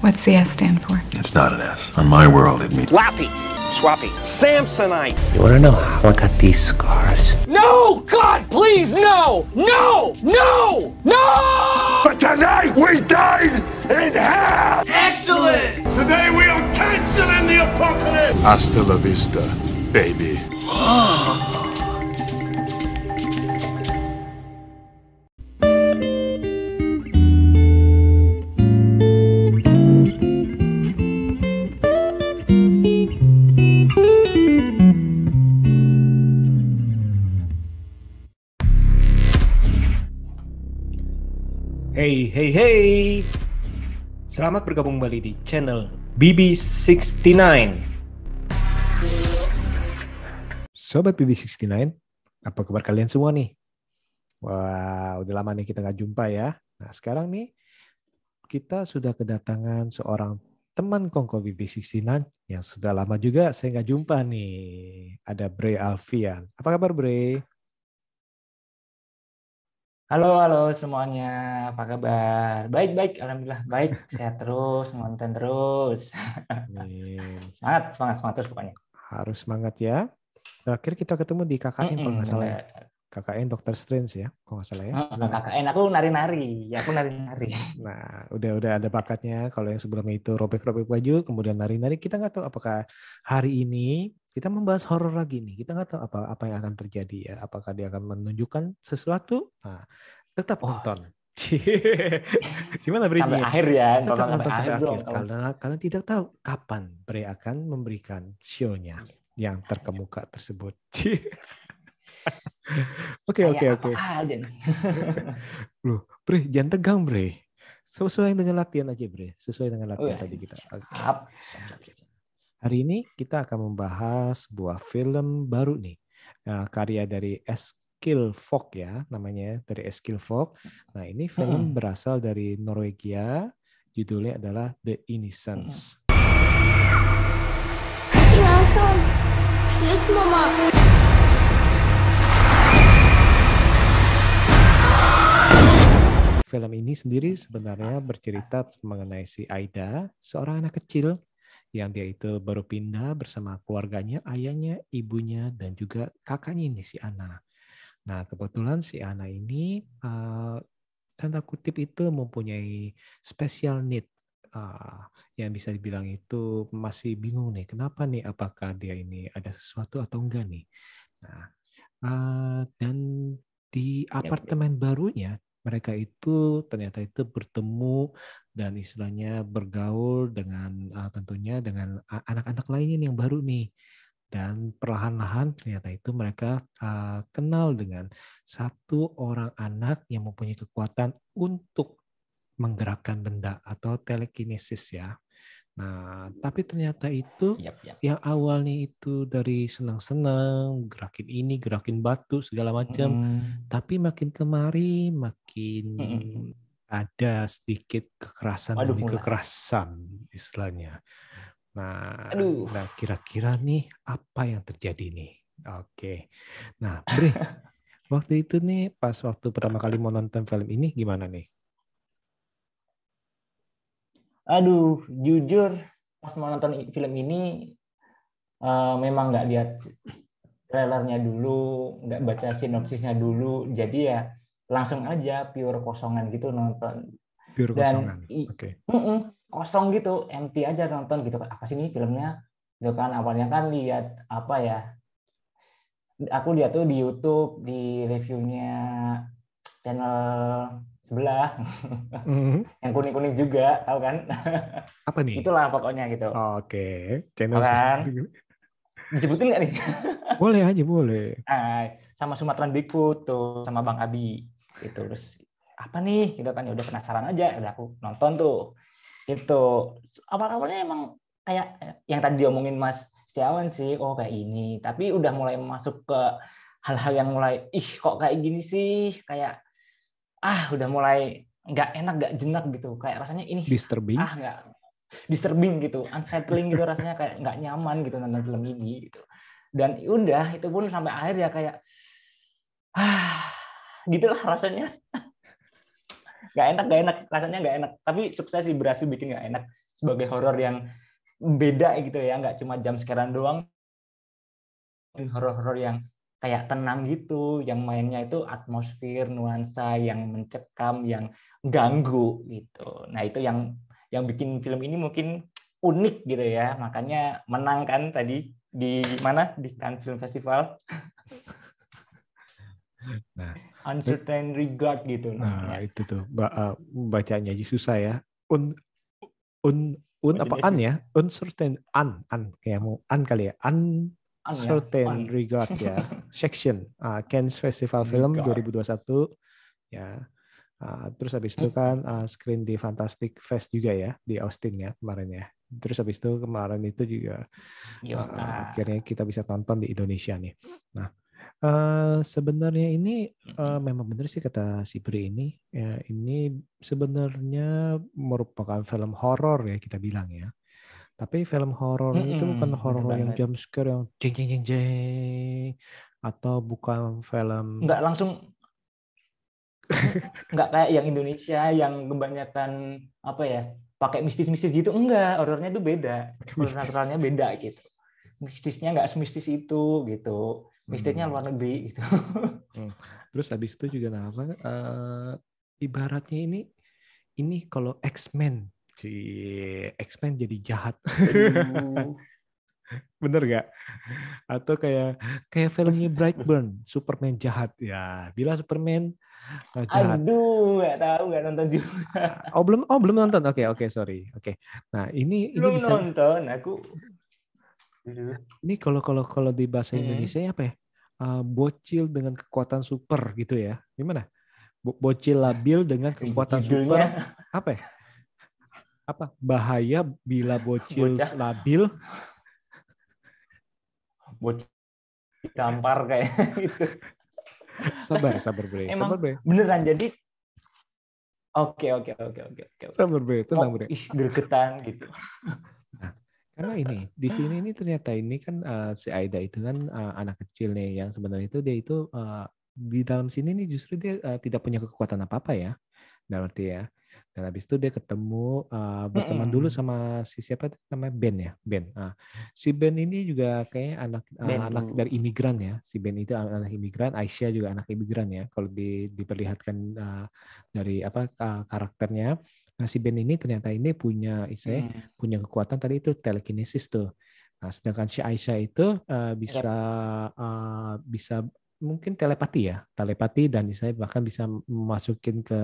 What's the S stand for? It's not an S. On my world, it means Lappy, Swappy, Samsonite. You wanna know how I got these scars? No! God, please, no! No! No! No! But tonight we dine in hell! Excellent! Today we are canceling the apocalypse! Hasta la vista, baby. Oh. Hey, hey. Selamat bergabung kembali di channel BB69. Sobat BB69, apa kabar kalian semua nih? Wah, udah lama nih kita nggak jumpa ya. Nah, sekarang nih kita sudah kedatangan seorang teman kongko BB69 yang sudah lama juga saya nggak jumpa nih. Ada Bre Alfian. Apa kabar Bre? Halo, halo semuanya. Apa kabar? Baik, baik. Alhamdulillah baik. Sehat terus, ngonten terus. Amin. Semangat, semangat, semangat terus pokoknya. Harus semangat ya. Terakhir kita ketemu di KKN kalau nggak salah ya. KKN Dr. Strange ya, kalau nggak salah ya. Mm-mm, KKN aku nari-nari. Ya, aku nari-nari. Nah, udah udah ada bakatnya. Kalau yang sebelumnya itu robek-robek baju, kemudian nari-nari, kita nggak tahu apakah hari ini kita membahas horor lagi nih. Kita nggak tahu apa apa yang akan terjadi ya. Apakah dia akan menunjukkan sesuatu? Nah, tetap Oh. nonton. Gimana Bre? Sampai akhir ya. Tetap Nonton nonton sampai akhir akhir karena kalian tidak tahu kapan Bre akan memberikan show-nya yang terkemuka tersebut. Oke oke oke. Loh, Bre, jangan tegang, Bre. Sesuai dengan latihan aja, Bre. Sesuai dengan Oh, latihan ya. tadi kita. Oke. Siap. Siap, siap, siap. Hari ini kita akan membahas sebuah film baru nih. Nah, karya dari Eskil Vogt ya, namanya dari Eskil Vogt. Nah, ini film Mm-mm. berasal dari Norwegia. Judulnya adalah The. Slutt, mamma. Film ini sendiri sebenarnya bercerita mengenai si Aida, seorang anak kecil yang dia itu baru pindah bersama keluarganya, ayahnya, ibunya, dan juga kakaknya ini si Ana. Nah, kebetulan si Ana ini eh, tanda kutip itu mempunyai special need eh, yang bisa dibilang itu masih bingung nih, kenapa nih? Apakah dia ini ada sesuatu atau enggak nih? Nah, eh, dan di apartemen barunya mereka itu ternyata itu bertemu dan istilahnya bergaul dengan uh, tentunya dengan a- anak-anak lainnya yang baru nih dan perlahan-lahan ternyata itu mereka uh, kenal dengan satu orang anak yang mempunyai kekuatan untuk menggerakkan benda atau telekinesis ya. Nah, tapi ternyata itu Yap, yap. yang awalnya itu dari senang-senang, gerakin ini, gerakin batu segala macam, Mm. tapi makin kemari makin Mm-mm. ada sedikit kekerasan Waduh, demi mulai. kekerasan istilahnya. Nah, Aduh. nah kira-kira nih apa yang terjadi nih? Oke. Nah, Bre, waktu itu nih pas waktu pertama kali mau nonton film ini gimana nih? Aduh, jujur pas mau nonton film ini eh, memang nggak lihat trailernya dulu, nggak baca sinopsisnya dulu, jadi ya langsung aja pure kosongan gitu nonton. Pure Dan kosongan. i- Oke. Mm-mm, kosong gitu, empty aja nonton gitu. Apa sih ini filmnya? Gitu kan awalnya kan lihat apa ya? Aku lihat tuh di YouTube di reviewnya channel sebelah Mhm. yang kuning-kuning juga, tahu kan? Apa nih? Itulah pokoknya gitu. Oke. Channel Kan? Disebutin nggak nih? boleh aja boleh. Ah, sama Sumatran Bigfoot tuh sama Bang Abi gitu terus apa nih gitu kan ya udah penasaran aja udah aku nonton tuh itu awal-awalnya emang kayak yang tadi diomongin Mas Setiawan sih oh kayak ini tapi udah mulai masuk ke hal-hal yang mulai ih kok kayak gini sih kayak ah udah mulai nggak enak nggak jenak gitu. Kayak rasanya ini Disturbing. ah nggak disturbing gitu. Unsettling gitu rasanya kayak nggak nyaman gitu nonton film ini gitu. Dan udah itu pun sampai akhir ya kayak ah gitulah rasanya. Nggak enak nggak enak rasanya nggak enak. Tapi sukses sih berhasil bikin nggak enak. Sebagai horor yang beda gitu ya nggak cuma jam sekarang doang. Horor-horor yang kayak tenang gitu yang mainnya itu atmosfer nuansa yang mencekam yang ganggu gitu nah itu yang yang bikin film ini mungkin unik gitu ya makanya menang kan tadi di mana di Cannes Film Festival Nah, uncertain regard gitu nah namanya. itu tuh eh, bacanya aja susah ya. Un un un apa an ya? Uncertain an an kayak mau an kali ya. Un An ya, certain regard ya. Section uh, Cannes Festival Film Regard. 2021 ya. Ah, terus habis itu kan ah, screen di Fantastic Fest juga ya di Austin ya kemarin ya. Terus habis itu kemarin itu juga nah, akhirnya kita bisa tonton di Indonesia nih. Nah, eh, sebenarnya ini eh, memang benar sih kata si Bri ini ya ini sebenarnya merupakan film horor ya kita bilang ya. Tapi film horornya itu bukan horor yang jump scare yang jeng jeng jeng jeng atau bukan film nggak langsung nggak kayak yang Indonesia yang kebanyakan apa ya pakai mistis-mistis gitu. Enggak horornya itu beda. Horor naturalnya beda gitu. Mistisnya nggak semistis itu gitu. Mistisnya Hmm. luar negeri gitu. Terus habis itu juga apa eh, ibaratnya ini ini kalau X-Men si X-Men jadi jahat. Bener gak? Atau kayak kayak filmnya Brightburn, Superman jahat. Ya, bila Superman eh, jahat. aduh nggak tahu nggak nonton juga Oh, belum oh belum nonton. Oke, oke, sorry. Oke. Nah, ini ini belum bisa nonton aku ini kalau kalau kalau di bahasa Hmm. Indonesia apa ya? Eh, bocil dengan kekuatan super gitu ya. Gimana? Bo- Bocil labil dengan kekuatan super. apa ya? Apa bahaya bila bocil Bocah. labil? buat gampar kayak gitu Sabar, sabar bre, Emang- sabar bre, beneran jadi oke oke oke oke oke sabar bre, tenang Oh, bre. ih gregetan gitu Karena ini di sini ini ternyata ini kan eh, si Aida itu kan eh, anak kecil nih yang sebenarnya itu dia itu eh, di dalam sini nih justru dia eh, tidak punya kekuatan apa apa ya, dalam arti ya. Dan habis itu dia ketemu eh, berteman dulu Mm-mm. sama si siapa namanya Ben ya, Ben. Nah, si Ben ini juga kayaknya anak Ben anak dulu. dari imigran ya. Si Ben itu anak anak imigran, Aisyah juga anak imigran ya. Kalau di, diperlihatkan eh, dari apa eh, karakternya. Nah, si Ben ini ternyata ini punya istilahnya Hmm. punya kekuatan tadi itu telekinesis tuh. Nah, sedangkan si Aisyah itu eh, bisa eh, bisa mungkin telepati ya, telepati dan saya bahkan bisa masukin ke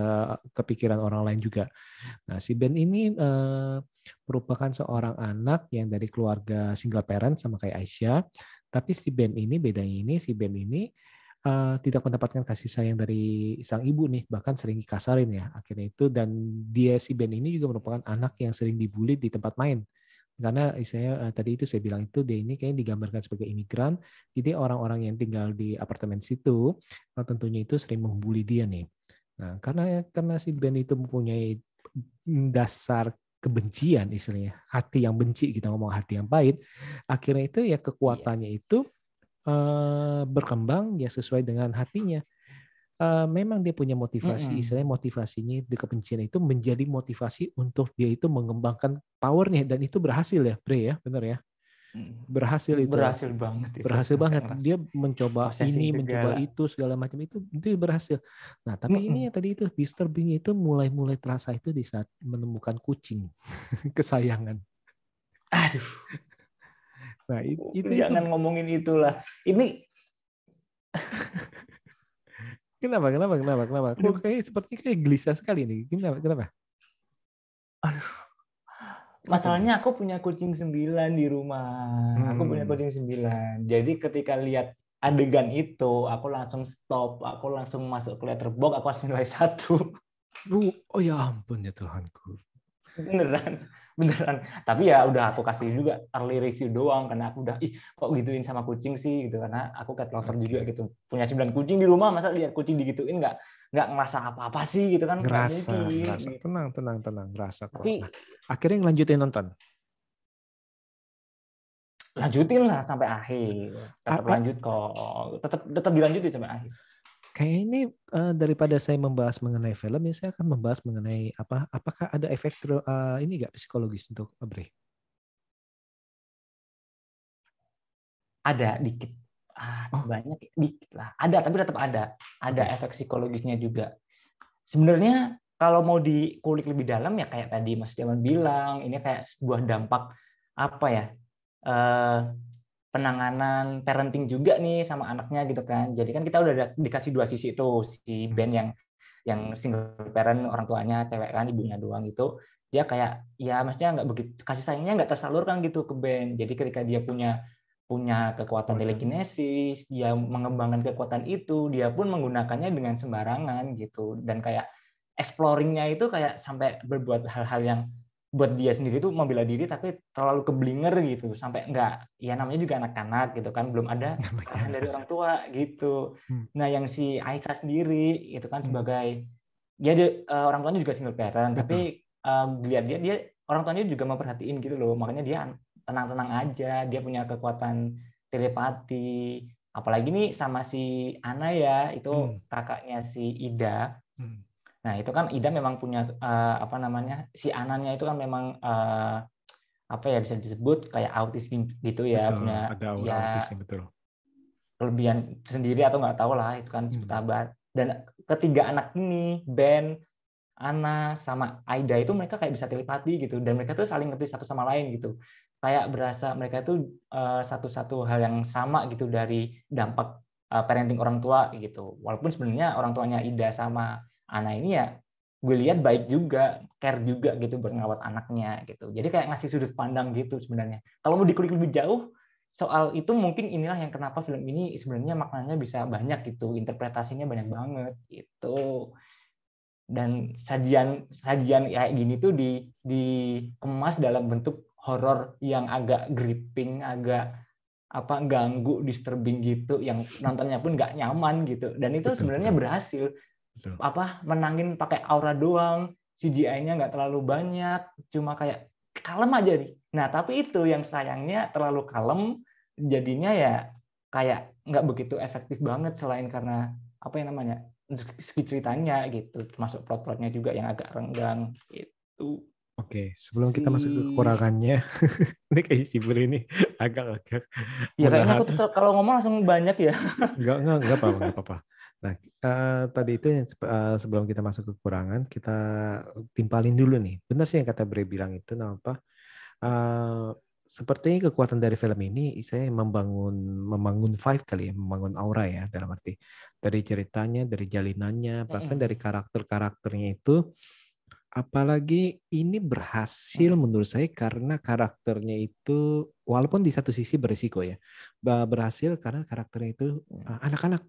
kepikiran orang lain juga. Nah, si Ben ini eh, merupakan seorang anak yang dari keluarga single parent sama kayak Aisyah, tapi si Ben ini bedanya ini si Ben ini eh, tidak mendapatkan kasih sayang dari sang ibu nih, bahkan sering dikasarin ya akhirnya itu. Dan dia si Ben ini juga merupakan anak yang sering dibully di tempat main karena saya tadi itu saya bilang itu dia ini kayaknya digambarkan sebagai imigran. Jadi orang-orang yang tinggal di apartemen situ eh, tentunya itu sering membuli dia nih. Nah karena karena si Ben itu mempunyai dasar kebencian istilahnya hati yang benci kita ngomong hati yang pahit akhirnya itu ya kekuatannya itu eh, berkembang ya sesuai dengan hatinya Eh, memang dia punya motivasi, Mm-mm. istilahnya motivasinya di kebencian itu menjadi motivasi untuk dia itu mengembangkan powernya dan itu berhasil ya, Bre ya, benar ya, berhasil itu, berhasil banget itu. berhasil banget. Dia mencoba ini, segala. mencoba itu segala macam itu, itu berhasil. Nah, tapi ini Mm-mm. yang tadi itu disturbing itu mulai-mulai terasa itu di saat menemukan kucing kesayangan. aduh Nah, itu, itu, jangan itu ngomongin itulah ini kenapa, kenapa, kenapa, kenapa? Kok Aduh. kayak seperti kayak gelisah sekali nih. Kenapa, kenapa? masalahnya aku punya kucing sembilan di rumah aku punya Hmm. kucing sembilan jadi ketika lihat adegan itu aku langsung stop aku langsung masuk ke letterbox aku langsung nilai satu Uh, oh ya ampun ya Tuhanku. beneran beneran tapi ya udah aku kasih juga early review doang karena aku udah ih kok gituin sama kucing sih gitu karena aku cat lover Oke. juga gitu punya sembilan kucing di rumah masa lihat kucing digituin nggak nggak ngerasa apa apa sih gitu kan ngerasa, ngerasa. gitu. Tenang, tenang, tenang, ngerasa kok. tapi Nah, akhirnya ngelanjutin nonton. lanjutin lah sampai akhir tetap a- lanjut kok tetap tetap dilanjutin sampai akhir Kayak ini eh, daripada saya membahas mengenai film, ya saya akan membahas mengenai apa? Apakah ada efek eh, ini nggak psikologis untuk Bre? Ada dikit. Ah, Oh. banyak ya? dikit lah. Ada tapi tetap ada. Ada Oke. efek psikologisnya juga. Sebenarnya kalau mau dikulik lebih dalam ya kayak tadi Mas Diaman bilang, ini kayak sebuah dampak apa ya? eh, penanganan parenting juga nih sama anaknya gitu kan. Jadi kan kita udah ada- dikasih dua sisi itu, si Ben yang yang single parent orang tuanya cewek kan ibunya doang itu dia kayak ya maksudnya nggak begitu kasih sayangnya nggak tersalurkan gitu ke Ben. Jadi ketika dia punya punya Kekuatan. telekinesis, dia mengembangkan kekuatan itu, dia pun menggunakannya dengan sembarangan gitu dan kayak exploringnya itu kayak sampai berbuat hal-hal yang buat dia sendiri tuh membela diri tapi terlalu keblinger gitu sampai enggak ya namanya juga anak-anak gitu kan belum ada arahan dari orang tua gitu. Hmm. Nah yang si Aisyah sendiri itu kan Hmm. sebagai ya dia, eh, orang tuanya juga single parent tapi eh, dilihat dia dia orang tuanya juga memperhatiin gitu loh makanya dia tenang-tenang aja dia punya kekuatan telepati apalagi nih sama si Ana ya itu Hmm. kakaknya si Ida Hmm. Nah, itu kan Ida memang punya eh, apa namanya? Si Ananya itu kan memang eh, apa ya bisa disebut kayak autis gitu ya, Betul, punya ada aura ya autisnya betul. kelebihan sendiri atau nggak tahu lah itu kan Hmm. sahabat. Dan ketiga anak ini, Ben, Ana sama Aida itu mereka kayak bisa telepati gitu dan mereka tuh saling ngerti satu sama lain gitu. Kayak berasa mereka itu eh, satu-satu hal yang sama gitu dari dampak eh, parenting orang tua gitu. Walaupun sebenarnya orang tuanya Ida sama Ana ini ya gue lihat baik juga, care juga gitu buat ngawat anaknya gitu. Jadi kayak ngasih sudut pandang gitu sebenarnya. Kalau mau dikulik lebih jauh soal itu mungkin inilah yang kenapa film ini sebenarnya maknanya bisa banyak gitu, interpretasinya banyak banget gitu. Dan sajian sajian kayak gini tuh di dikemas dalam bentuk horor yang agak gripping, agak apa ganggu, disturbing gitu, yang nontonnya pun nggak nyaman gitu. Dan itu sebenarnya berhasil Betul. apa menangin pakai aura doang CGI-nya nggak terlalu banyak cuma kayak kalem aja nih. Nah tapi itu yang sayangnya terlalu kalem jadinya ya kayak nggak begitu efektif banget selain karena apa yang namanya segi ceritanya gitu termasuk plot-plotnya juga yang agak renggang gitu. Oke, sebelum kita masuk ke Si- kekurangannya, ini kayak si Bri ini agak-agak ya kayaknya aku tuh kalau ngomong langsung banyak ya. Enggak, enggak, enggak apa-apa, enggak apa-apa. Nah, eh, tadi itu yang eh, sebelum kita masuk ke kekurangan, kita timpalin dulu nih. Benar sih yang kata Bre bilang itu, nah apa? Eh, sepertinya kekuatan dari film ini saya membangun membangun vibe kali ya, membangun aura ya dalam arti dari ceritanya, dari jalinannya, bahkan dari karakter-karakternya itu. Apalagi ini berhasil menurut saya karena karakternya itu walaupun di satu sisi berisiko ya, berhasil karena karakternya itu uh, anak-anak.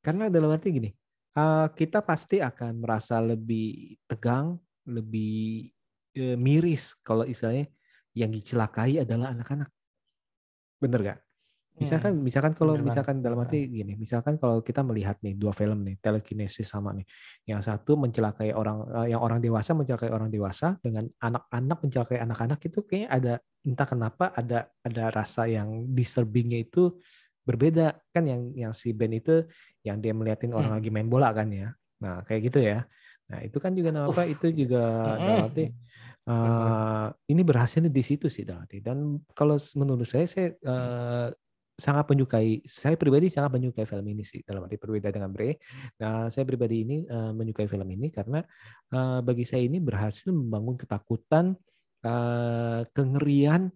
Karena dalam arti gini, uh, kita pasti akan merasa lebih tegang, lebih eh, miris kalau istilahnya yang dicelakai adalah anak-anak. Bener gak? Misalkan, Hmm, misalkan kalau bener banget. misalkan dalam arti gini, misalkan kalau kita melihat nih dua film nih, telekinesis sama nih, yang satu mencelakai orang, eh, yang orang dewasa mencelakai orang dewasa dengan anak-anak mencelakai anak-anak itu kayaknya ada entah kenapa ada ada rasa yang disturbingnya itu berbeda kan yang yang si Ben itu yang dia meliatin orang Hmm. lagi main bola kan ya, nah kayak gitu ya, nah itu kan juga apa itu juga arti eh, ini berhasil di situ sih dalam arti dan kalau menurut saya saya eh, sangat menyukai saya pribadi sangat menyukai film ini sih dalam arti berbeda dengan Bre. Nah, saya pribadi ini eh, menyukai film ini karena eh, bagi saya ini berhasil membangun ketakutan, eh, kengerian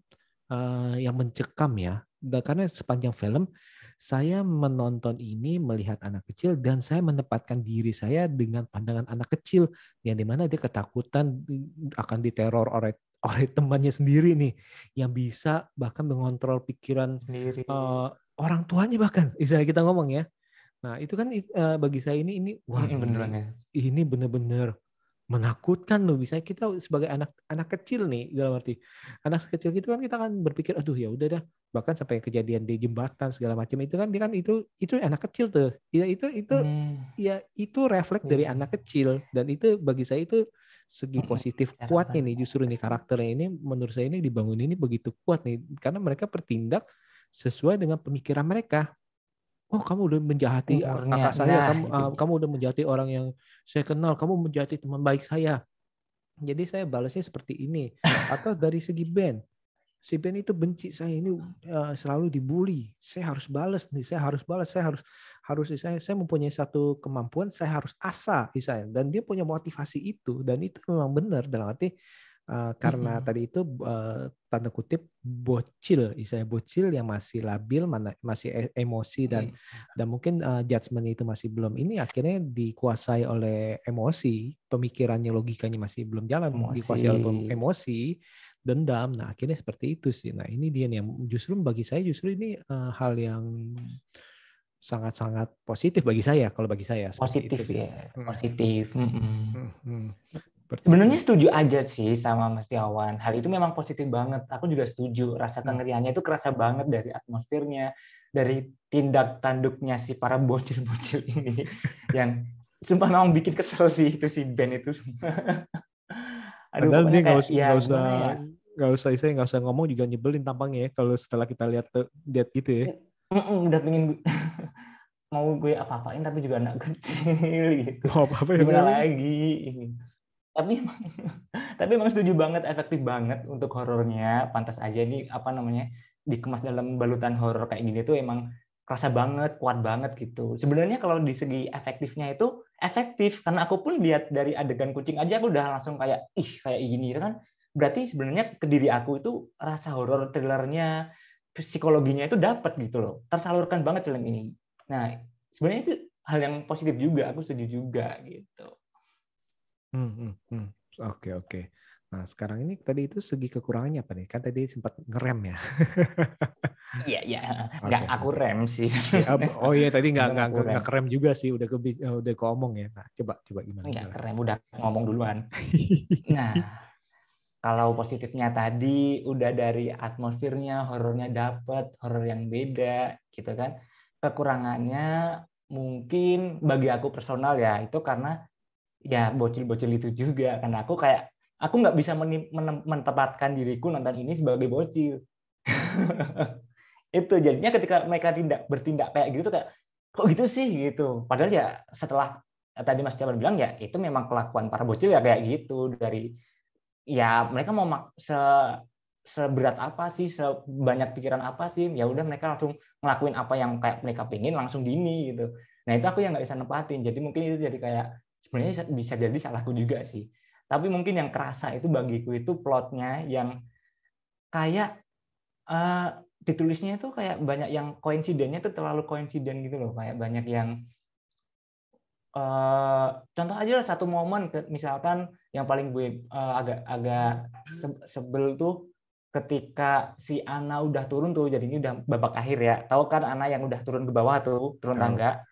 eh, yang mencekam ya. Karena sepanjang film saya menonton ini melihat anak kecil dan saya menempatkan diri saya dengan pandangan anak kecil yang di mana dia ketakutan akan diteror oleh oleh temannya sendiri nih yang bisa bahkan mengontrol pikiran sendiri eh, orang tuanya bahkan istilah kita ngomong ya. Nah itu kan eh, bagi saya ini ini wah beneran ini, ya ini bener-bener menakutkan loh. Bisa kita sebagai anak anak kecil nih dalam arti anak kecil gitu kan kita kan berpikir aduh ya udah dah bahkan sampai kejadian di jembatan segala macam itu kan dia kan itu itu anak kecil tuh ya itu itu Hmm. ya itu refleks dari Iya. anak kecil dan itu bagi saya itu segi Mm-mm. positif Cara kuatnya nih justru nih karakternya ini menurut saya ini dibangun ini begitu kuat nih karena mereka bertindak sesuai dengan pemikiran mereka oh kamu udah menjahati Umurnya. kakak saya, Nah, kamu uh, kamu udah menjahati orang yang saya kenal, kamu menjahati teman baik saya. Jadi saya balasnya seperti ini. Atau dari segi Ben, si Ben itu benci saya. Ini uh, selalu dibully. Saya harus balas nih, saya harus balas, saya harus harus saya saya mempunyai satu kemampuan, saya harus asa saya dan dia punya motivasi itu. Dan itu memang benar. Dalam arti uh, karena Mm-mm. tadi itu uh, tanda kutip bocil, saya bocil yang masih labil, mana masih e- emosi dan dan mungkin uh, judgement itu masih belum ini akhirnya dikuasai oleh emosi pemikirannya logikanya masih belum jalan dikuasai oleh emosi dendam nah akhirnya seperti itu sih nah ini dia nih yang justru bagi saya justru ini uh, hal yang sangat-sangat positif bagi saya kalau bagi saya positif itu ya positif. Hmm, hmm. Sebenarnya itu. setuju aja sih sama Mas Tiawan. Hal itu memang positif banget. Aku juga setuju. Rasa Hmm. kengeriannya itu kerasa banget dari atmosfernya, dari tindak tanduknya si para bocil-bocil ini yang sumpah memang bikin kesel sih itu si Ben itu. Aduh, Padahal dia nggak kayak, usah ya nggak usah gimana ya? nggak usah saya nggak usah ngomong juga nyebelin tampangnya ya kalau setelah kita lihat lihat gitu ya Mm-mm, udah pengen mau gue apa-apain tapi juga anak kecil gitu. mau apa apa ya gimana lagi tapi tapi emang setuju banget efektif banget untuk horornya. Pantas aja ini apa namanya dikemas dalam balutan horor kayak gini tuh emang kerasa banget kuat banget gitu. Sebenarnya kalau di segi efektifnya itu efektif karena aku pun lihat dari adegan kucing aja aku udah langsung kayak ih kayak gini kan. Berarti sebenarnya ke diri aku itu rasa horor thrillernya psikologinya itu dapat gitu loh. Tersalurkan banget film ini. Nah sebenarnya itu hal yang positif juga aku setuju juga gitu Hmm, hmm, hmm. Oke oke. Nah sekarang ini tadi itu segi kekurangannya apa nih? Kan tadi sempat ngerem ya. Iya, iya. Nggak Oke. aku rem sih. Ya, oh iya tadi nggak Nggak nggak aku rem. nggak kerem juga sih. Udah ke udah keomong ya. Nah coba coba gimana? Nggak gimana? keren, udah ngomong duluan. Nah, kalau positifnya tadi udah dari atmosfernya, horornya dapet, horor yang beda, gitu kan. Kekurangannya mungkin bagi aku personal ya, itu karena ya bocil-bocil itu juga. Karena aku kayak, aku nggak bisa menempatkan diriku nonton ini sebagai bocil. itu jadinya ketika mereka tindak bertindak kayak gitu kayak kok gitu sih? Gitu. Padahal ya setelah tadi Mas Jaman bilang ya itu memang kelakuan para bocil ya kayak gitu. Dari ya mereka mau mak- se seberat apa sih sebanyak pikiran apa sih ya udah mereka langsung ngelakuin apa yang kayak mereka pengen langsung dini gitu. Nah itu aku yang nggak bisa nempatin. Jadi mungkin itu jadi kayak sebenarnya bisa- jadi salahku juga sih. Tapi mungkin yang kerasa itu bagiku itu plotnya yang kayak eh, ditulisnya itu kayak banyak yang koinsidennya itu terlalu koinsiden gitu loh. Kayak banyak yang eh, contoh aja lah satu momen ke- misalkan yang paling gue eh, agak agak se- sebel tuh ketika si Ana udah turun tuh jadi ini udah babak akhir ya. Tahu kan Ana yang udah turun ke bawah tuh turun tangga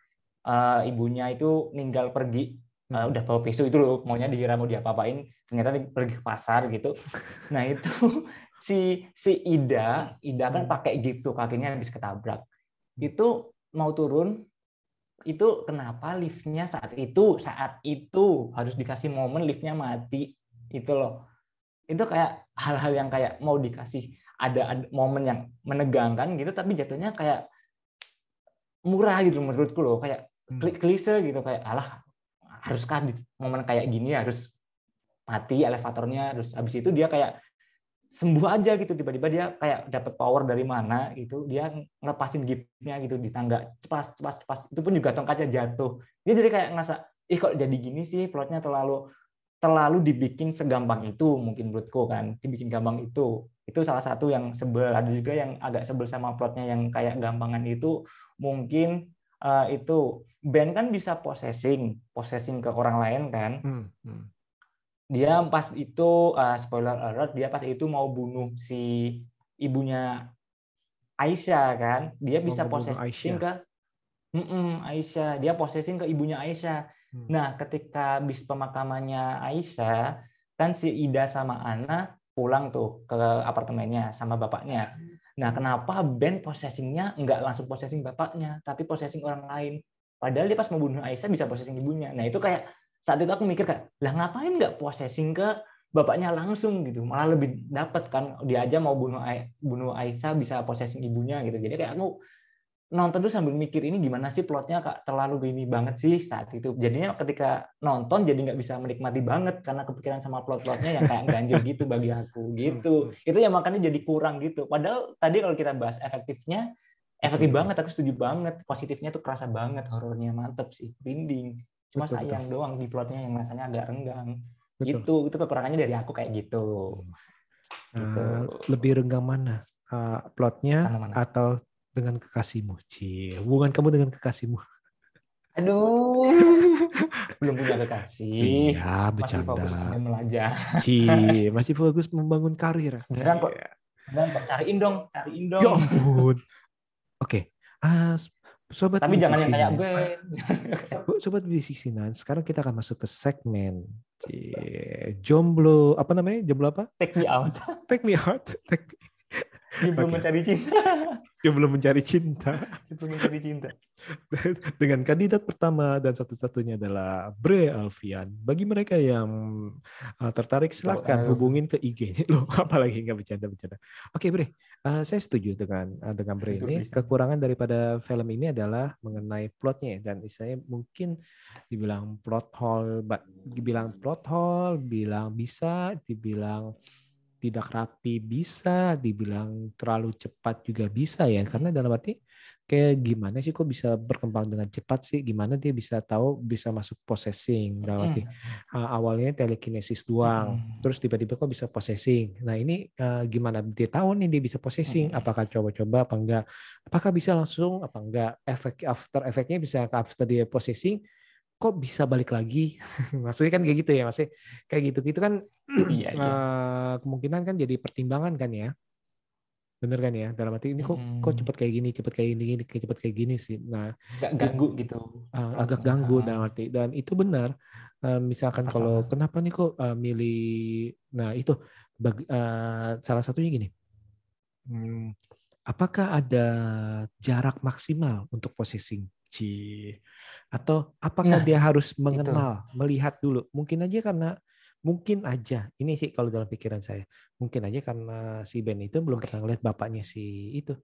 Eh, ibunya itu ninggal pergi Hmm. udah bawa pisau itu loh maunya dikira mau diapa-apain ternyata dia pergi ke pasar gitu nah itu si si Ida Ida kan Hmm. pakai gitu kakinya habis ketabrak Hmm. itu mau turun itu kenapa liftnya saat itu saat itu harus dikasih momen liftnya mati itu loh itu kayak hal-hal yang kayak mau dikasih ada, ada momen yang menegangkan gitu tapi jatuhnya kayak murah gitu menurutku loh kayak Hmm. kli- klise gitu kayak alah haruskah di momen kayak gini harus mati elevatornya terus habis itu dia kayak sembuh aja gitu. Tiba-tiba dia kayak dapat power dari mana gitu dia ngelepasin gipnya gitu di tangga. Cepas cepas cepas. Itu pun juga tongkatnya jatuh. Dia jadi kayak ngerasa ih kok jadi gini sih? Plotnya terlalu terlalu dibikin segampang itu mungkin menurutku kan dibikin gampang itu. Itu salah satu yang sebel. Ada juga yang agak sebel sama plotnya yang kayak gampangan itu. Mungkin eh, itu Ben kan bisa possessing possessing ke orang lain kan Hmm, hmm. dia pas itu uh, spoiler alert dia pas itu mau bunuh si ibunya Aisyah kan dia Mau bisa possessing Aisyah. ke Mm-mm, Aisyah dia possessing ke ibunya Aisyah Hmm. nah ketika bis pemakamannya Aisyah kan si Ida sama Ana pulang tuh ke apartemennya sama bapaknya nah kenapa Ben possessingnya nggak langsung possessing bapaknya tapi possessing orang lain padahal dia pas mau bunuh Aisyah bisa possessing ibunya. Nah itu kayak saat itu aku mikir kayak lah ngapain nggak possessing ke bapaknya langsung? Gitu. Malah lebih dapat kan dia aja mau bunuh bunuh Aisyah bisa possessing ibunya gitu. Jadi kayak aku nonton tuh sambil mikir ini gimana sih plotnya kak? Terlalu gini banget sih saat itu. Jadinya ketika nonton jadi nggak bisa menikmati banget karena kepikiran sama plot-plotnya yang kayak ganjil gitu bagi aku gitu. Itu ya makanya jadi kurang gitu. Padahal tadi kalau kita bahas efektifnya efektif Betul. banget aku setuju banget positifnya tuh kerasa banget horornya mantep sih rinding cuma Betul, sayang doang di plotnya yang rasanya agak renggang Betul. gitu itu kekurangannya dari aku kayak gitu gitu. Eh, lebih renggang mana? Eh, plotnya mana? atau dengan kekasihmu? Cie, hubungan kamu dengan kekasihmu? aduh belum punya kekasih Iya, masih fokus bercanda. sambil melajah Cie, masih fokus membangun karir. Beneran kok. Dan kok cariin dong cariin dong Ya ampun. Oke, ah, sobat tapi jangan yang kayak. Ben Sobat bisiksinan, sekarang kita akan masuk ke segmen Cie, jomblo apa namanya? Jomblo apa? take me out Take me out. Take me- dia belum Oke. mencari cinta Jomblo mencari cinta. dia belum mencari cinta dengan kandidat pertama dan satu-satunya adalah Bre Alfian. Bagi mereka yang uh, tertarik silakan Tahu. hubungin ke IG-nya. Loh, apalagi nggak bercanda-bercanda. Oke, Bre. Uh, saya setuju dengan uh, dengan Bre ini. bisa. Kekurangan daripada film ini adalah mengenai plotnya dan saya mungkin dibilang plot hole, dibilang plot hole, bilang bisa, dibilang tidak rapi bisa, dibilang terlalu cepat juga bisa ya. Karena dalam arti kayak gimana sih kok bisa berkembang dengan cepat sih? Gimana dia bisa tahu bisa masuk possessing dalam arti uh, awalnya telekinesis doang, Mm. terus tiba-tiba kok bisa possessing. Nah ini uh, gimana dia tahu nih dia bisa possessing? Mm. Apakah coba-coba apa enggak? Apakah bisa langsung apa enggak? Efek after efeknya bisa after dia possessing kok bisa balik lagi? Maksudnya kan kayak gitu ya, maksudnya kayak gitu-gitu kan Iya, iya. eh, kemungkinan kan jadi pertimbangan kan ya. Bener kan ya? Dalam arti ini kok kok Mm. cepet kayak gini, cepet kayak gini, gini, cepet kayak gini sih. Nah, nggak ganggu gitu uh, agak ganggu Ah. dalam arti dan itu benar Uh, misalkan Apa kalau kenapa nih kok uh, milih nah itu bag- uh, salah satunya gini Hmm, apakah ada jarak maksimal untuk possessing Ci atau apakah Nah, dia harus mengenal melihat dulu? Mungkin aja karena mungkin aja ini sih kalau dalam pikiran saya mungkin aja karena si Ben itu belum pernah lihat bapaknya si itu.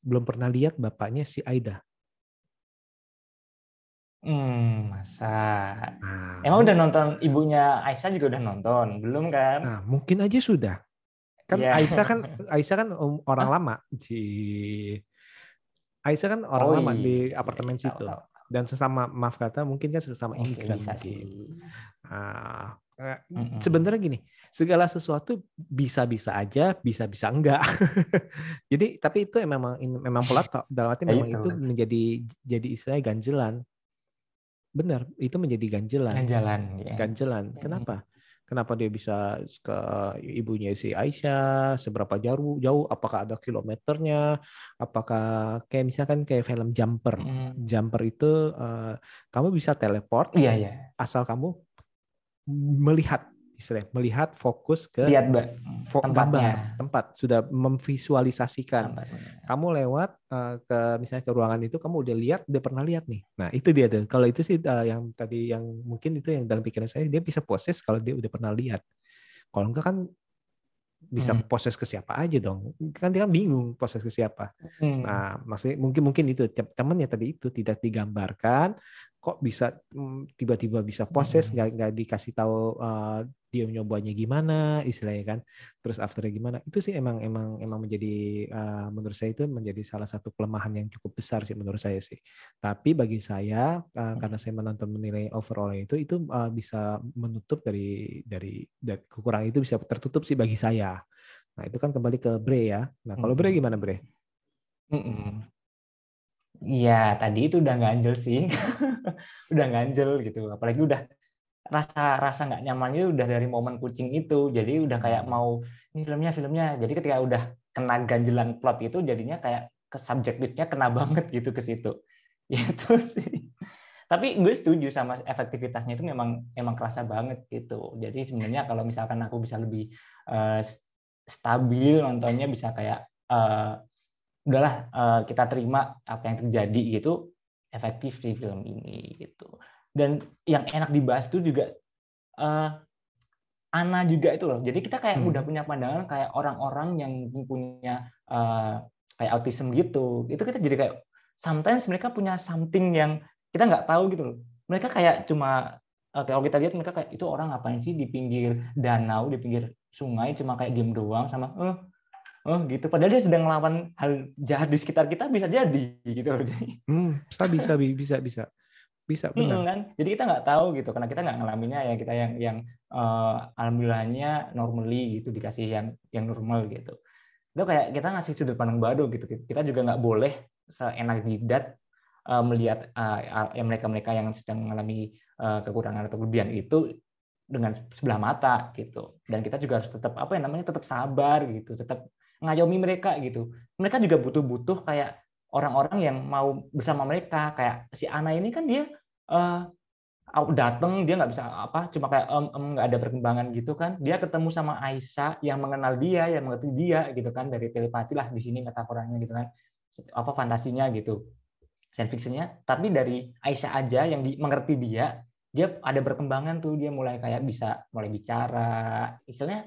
Belum pernah lihat bapaknya si Aida. Hmm masa? Nah, emang udah nonton ibunya Aisyah juga udah nonton? Belum kan? Nah, mungkin aja sudah. Kan Iya. Aisyah kan Aisyah kan um, orang lama si Aisyah kan orang Oh lama iya, di iya, apartemen tahu, situ. tahu. Dan sesama maaf kata mungkin kan sesama Oke, imigran bisa sih. Ah, eh, sebenarnya gini, segala sesuatu bisa-bisa aja, bisa-bisa enggak. Jadi tapi itu memang memang pola dalam arti Ya memang itu. itu menjadi jadi istilahnya ganjelan. Benar, itu menjadi ganjelan jalan ya. ganjelan. Kenapa? Kenapa dia bisa ke ibunya si Aisyah? Seberapa jauh? Jauh? Apakah ada kilometernya? Apakah kayak misalkan kayak film Jumper? Mm. Jumper itu eh, kamu bisa teleport iya iya asal kamu melihat, istilahnya melihat fokus ke lihat fo- tempatnya. gambar tempat sudah memvisualisasikan Tempatnya. kamu lewat eh, ke misalnya ke ruangan itu kamu udah lihat udah pernah lihat nih nah itu dia tuh kalau itu sih eh, yang tadi yang mungkin itu yang dalam pikiran saya dia bisa proses kalau dia udah pernah lihat kalau enggak kan bisa Hmm. proses ke siapa aja dong kan dia kan bingung proses ke siapa Hmm. nah maksudnya mungkin mungkin itu temennya tadi itu tidak digambarkan kok bisa mm, tiba-tiba bisa proses Hmm. nggak nggak dikasih tahu eh, dia nyobanya gimana istilahnya kan terus afternya gimana itu sih emang emang emang menjadi eh, menurut saya itu menjadi salah satu kelemahan yang cukup besar sih menurut saya sih tapi bagi saya eh, karena saya menonton menilai overall itu itu eh, bisa menutup dari dari dari kekurangan itu bisa tertutup sih bagi saya nah itu kan kembali ke Bre ya nah kalau Bre Hmm. gimana Bre Mm-mm. Iya, tadi itu udah ganjel sih. udah ganjel gitu. Apalagi udah rasa rasa nggak nyamannya udah dari momen kucing itu. Jadi udah kayak mau ini filmnya filmnya. Jadi ketika udah kena ganjelan plot itu jadinya kayak ke subjektifnya kena banget gitu ke situ. Itu sih. Tapi gue setuju sama efektivitasnya itu memang memang kerasa banget gitu. Jadi sebenarnya kalau misalkan aku bisa lebih eh, stabil nontonnya bisa kayak eh, udahlah eh, kita terima apa yang terjadi gitu efektif di film ini gitu. Dan yang enak dibahas itu juga eh, Ana juga itu loh. Jadi kita kayak Hmm. udah punya pandangan kayak orang-orang yang punya eh, kayak autism gitu. Itu kita jadi kayak sometimes mereka punya something yang kita nggak tahu gitu loh. Mereka kayak cuma kalau kita lihat mereka kayak itu orang ngapain sih di pinggir danau di pinggir sungai cuma kayak diem doang sama eh oh gitu. Padahal dia sedang melawan hal jahat di sekitar kita bisa jadi gitu loh. Jadi Hmm, bisa bisa bi- bisa bisa. Bisa Mm, benar. kan? Jadi kita nggak tahu gitu. Karena kita nggak ngalaminnya ya. Kita yang yang eh, alhamdulillahnya normally gitu. Dikasih yang yang normal gitu. Itu kayak kita ngasih sudut pandang baru gitu. Kita juga nggak boleh seenak jidat eh, melihat yang mereka-mereka yang sedang mengalami eh, kekurangan atau kelebihan itu dengan sebelah mata gitu. Dan kita juga harus tetap apa yang namanya tetap sabar gitu. Tetap ngayomi mereka gitu. Mereka juga butuh-butuh kayak orang-orang yang mau bersama mereka. Kayak si Ana ini kan dia eh datang dia nggak bisa apa cuma kayak em em nggak ada perkembangan gitu kan. Dia ketemu sama Aisyah yang mengenal dia yang mengerti dia gitu kan. Dari telepati lah di sini metaforanya gitu kan. Apa fantasinya gitu. Science fictionnya. Tapi dari Aisyah aja yang di, mengerti dia dia ada perkembangan tuh. Dia mulai kayak bisa mulai bicara. Istilahnya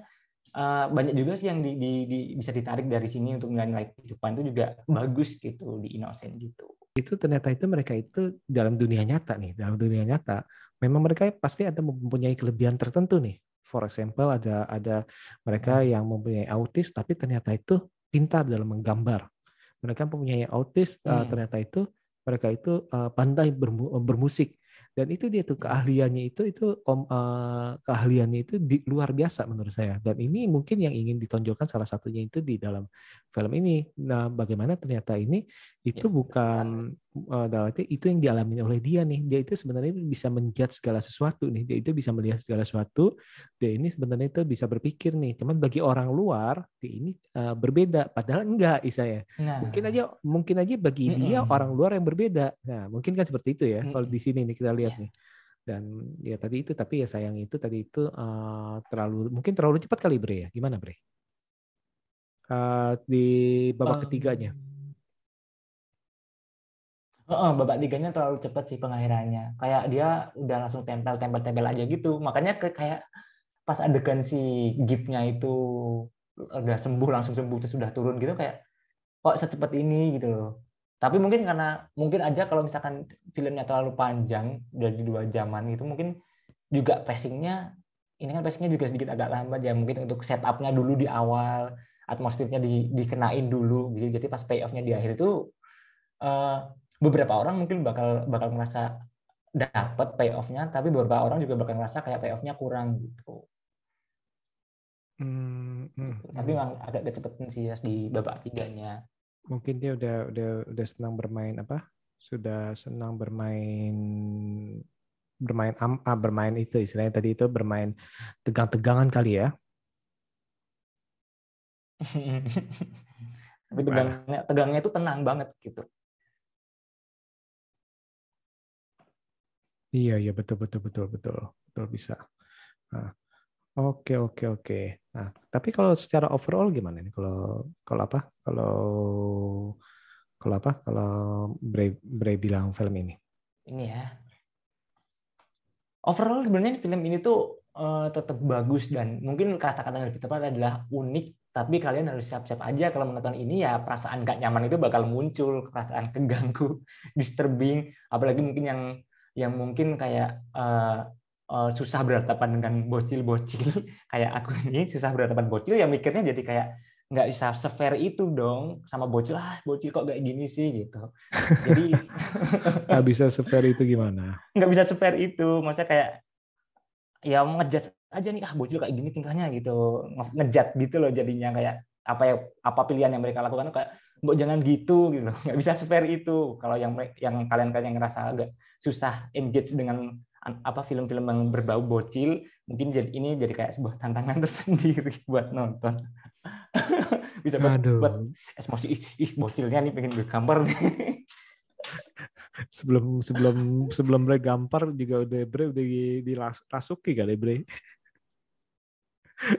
eh, banyak juga sih yang di, di- di- bisa ditarik dari sini untuk nilai-nilai kehidupan itu juga bagus gitu di Innocent gitu. Itu ternyata itu mereka itu dalam dunia nyata nih dalam dunia nyata. Memang mereka pasti ada mempunyai kelebihan tertentu nih. For example ada ada mereka yang mempunyai autis tapi ternyata itu pintar dalam menggambar. Mereka mempunyai autis eh, Hmm. ternyata itu mereka itu eh, pandai bermu- bermusik dan itu dia tuh keahliannya itu itu om- eh, keahliannya itu di luar biasa menurut saya dan ini mungkin yang ingin ditonjolkan salah satunya itu di dalam film ini nah bagaimana ternyata ini itu Ya. bukan eh, dalam arti itu yang dialami oleh dia nih. Dia itu sebenarnya bisa menjudge segala sesuatu nih. Dia itu bisa melihat segala sesuatu. Dia ini sebenarnya itu bisa berpikir nih. Cuman bagi orang luar dia ini eh, berbeda. Padahal enggak saya nah. Mungkin aja mungkin aja bagi dia Mm-mm. orang luar yang berbeda. Nah mungkin kan seperti itu ya kalau di sini nih kita lihat Iya. nih. Dan ya tadi itu tapi ya sayang itu tadi itu eh, terlalu mungkin terlalu cepat kali bre ya. Gimana bre? Eh, di babak ketiganya Heeh, babak tiganya terlalu cepat sih pengakhirannya. Kayak dia udah langsung tempel tempel tempel aja gitu. Makanya kayak pas adegan si Gipnya itu udah sembuh langsung sembuh terus sudah turun gitu kayak kok secepat ini gitu loh. Tapi mungkin karena mungkin aja kalau misalkan filmnya terlalu panjang dari dua jaman itu mungkin juga pacingnya ini kan pacingnya juga sedikit agak lambat ya mungkin untuk setupnya dulu di awal atmosfernya di, dikenain dulu gitu jadi pas payoffnya di akhir itu eh, beberapa orang mungkin bakal bakal merasa dapat payoff-nya, tapi beberapa orang juga bakal merasa kayak payoff-nya kurang gitu. Hmm, hmm, Tapi hmm. memang agak kecepatan sih Yas, di babak tiganya. mungkin dia udah udah udah senang bermain apa sudah senang bermain bermain am, ah, bermain itu istilahnya tadi itu bermain tegang-tegangan kali ya tapi tegangnya tegangnya itu tenang banget gitu. Iya, iya betul betul betul betul betul bisa. Nah, oke oke oke. Nah, tapi kalau secara overall gimana nih? Kalau kalau apa? Kalau kalau apa? Kalau Bre, Bre bilang film ini. Ini ya. Overall sebenarnya film ini tuh eh, tetap bagus dan mungkin kata-kata yang lebih tepat adalah unik tapi kalian harus siap-siap aja kalau menonton ini ya perasaan gak nyaman itu bakal muncul perasaan keganggu disturbing apalagi mungkin yang yang mungkin kayak eh, eh, susah berhadapan dengan bocil-bocil. Kayak aku ini susah berhadapan bocil ya mikirnya jadi kayak nggak bisa sefair itu dong. Sama bocil ah bocil kok kayak gini sih gitu. Jadi Nggak bisa sefair itu gimana? nggak bisa sefair itu. Maksudnya kayak ya ngejat aja nih ah bocil kayak gini tingkahnya gitu. Nge- ngejat gitu loh jadinya. Kayak apa ya apa pilihan yang mereka lakukan kayak mbok jangan gitu gitu nggak bisa sefair itu kalau yang yang kalian-kalian yang ngerasa agak susah engage dengan an- apa film-film yang berbau bocil mungkin jadi ini jadi kayak sebuah tantangan tersendiri buat nonton bisa buat, Aduh. buat emosi ih, ih bocilnya nih pengen bergambar nih Sebelum sebelum sebelum Bre gampar juga udah Bre udah dirasuki kali Bre.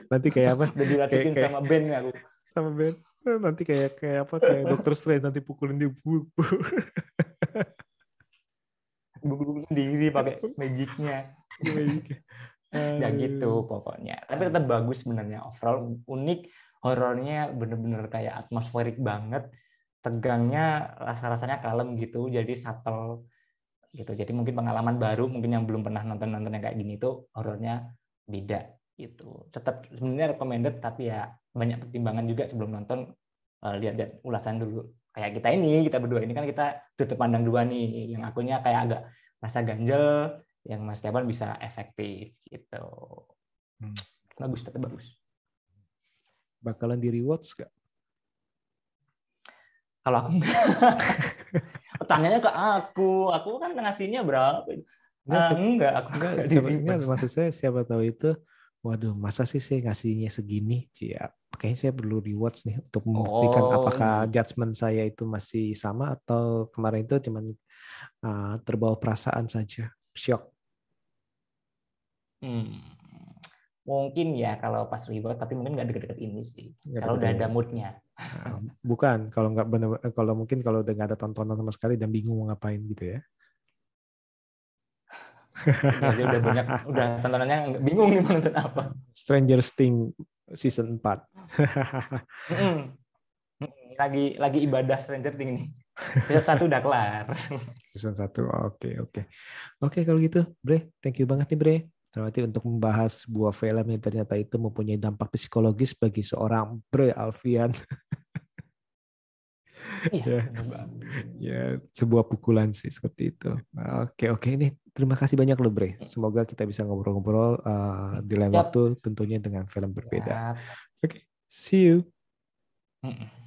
Nanti kayak apa? udah diracukin Kayak- kayak- sama band aku Sama Ben. Nanti kayak kayak apa? Kayak Doctor Strange nanti pukulin dia. Bu- bu. buku-buku sendiri pakai magicnya ya gitu pokoknya tapi tetap bagus sebenarnya overall unik horornya bener-bener kayak atmosferik banget tegangnya rasa-rasanya kalem gitu, jadi subtle gitu. Jadi mungkin pengalaman baru, mungkin yang belum pernah nonton-nonton yang kayak gini itu horornya beda gitu. Tetap sebenarnya recommended tapi ya banyak pertimbangan juga sebelum nonton eh, lihat-lihat ulasan dulu. Kayak kita ini, kita berdua ini kan kita tutup pandang dua nih. Yang akunya kayak agak rasa ganjel, yang Mas Kevin bisa efektif gitu. Hmm. Bagus, tetap bagus. Bakalan di rewards gak? Kalau aku tanyanya ke aku, aku kan ngasihnya berapa? Enggak, siapa- enggak, aku enggak, enggak enggak, maksud saya siapa tahu itu waduh masa sih saya ngasihnya segini ya kayaknya saya perlu rewards nih untuk membuktikan Oh, apakah gitu. judgement saya itu masih sama atau kemarin itu cuman uh, terbawa perasaan saja shock Hmm. Mungkin ya kalau pas reward, tapi mungkin nggak deket-deket ini sih. Nggak Kalau udah ada moodnya. Nah, bukan kalau nggak benar kalau mungkin kalau udah nggak ada tontonan sama sekali dan bingung mau ngapain gitu ya aja udah banyak, udah tontonannya bingung nih mau nonton apa. Stranger Things season 4 Mm-mm. Mm-mm. Lagi lagi ibadah Stranger Things nih. Episode satu udah kelar. season 1 oke oke oke kalau gitu Bre thank you banget nih Bre Terima kasih untuk membahas sebuah film yang ternyata itu mempunyai dampak psikologis bagi seorang Bre Alfian Iya. Ya. ya sebuah pukulan sih seperti itu. Oke oke ini terima kasih banyak loh Bre. Semoga kita bisa ngobrol-ngobrol uh, di lain waktu tentunya dengan film berbeda. Oke see you. Mm-mm.